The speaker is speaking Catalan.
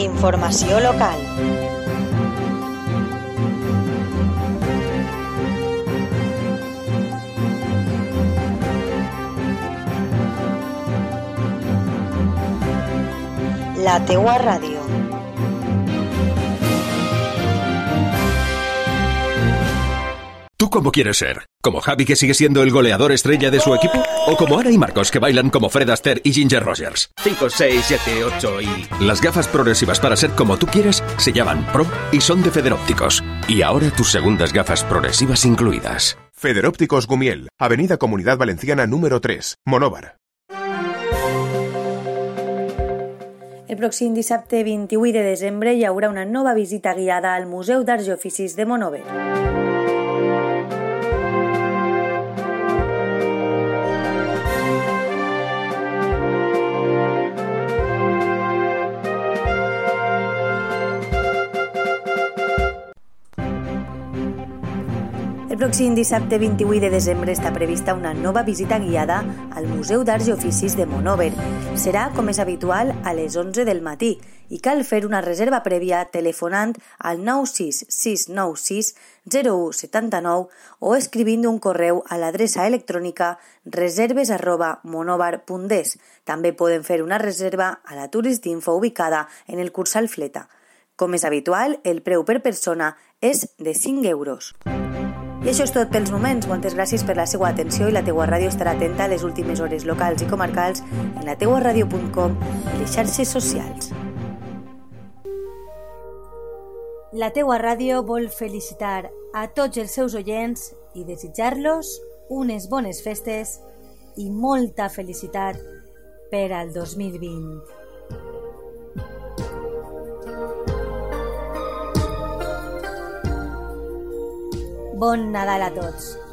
Informació local. La teua ràdio. ¿Tú cómo quieres ser? ¿Como Javi que sigue siendo el goleador estrella de su equipo? ¿O como Ana y Marcos que bailan como Fred Astaire y Ginger Rogers? 5, 6, 7, 8 y... Las gafas progresivas para ser como tú quieres se llaman Pro y son de Federópticos. Y ahora tus segundas gafas progresivas incluidas. Federópticos Gumiel, Avenida Comunidad Valenciana número 3, Monóvar. El pròxim dissabte 28 de desembre hi haurà una nova visita guiada al Museu d'Arts i Oficis de Monover. El pròxim dissabte 28 de desembre està prevista una nova visita guiada al Museu d'Arts i Oficis de Monover. Serà, com és habitual, a les 11 del matí i cal fer una reserva prèvia telefonant al 96696 0179 o escrivint un correu a l'adreça electrònica reserves arroba monovar.es. També poden fer una reserva a la Turistinfo ubicada en el Cursal Fleta. Com és habitual, el preu per persona és de 5 euros. I això és tot pels moments. Moltes gràcies per la seva atenció i la teua ràdio estarà atenta a les últimes hores locals i comarcals en la teuaradio.com i les xarxes socials. La teua ràdio vol felicitar a tots els seus oients i desitjar-los unes bones festes i molta felicitat per al 2020. Bon Nadal a tots!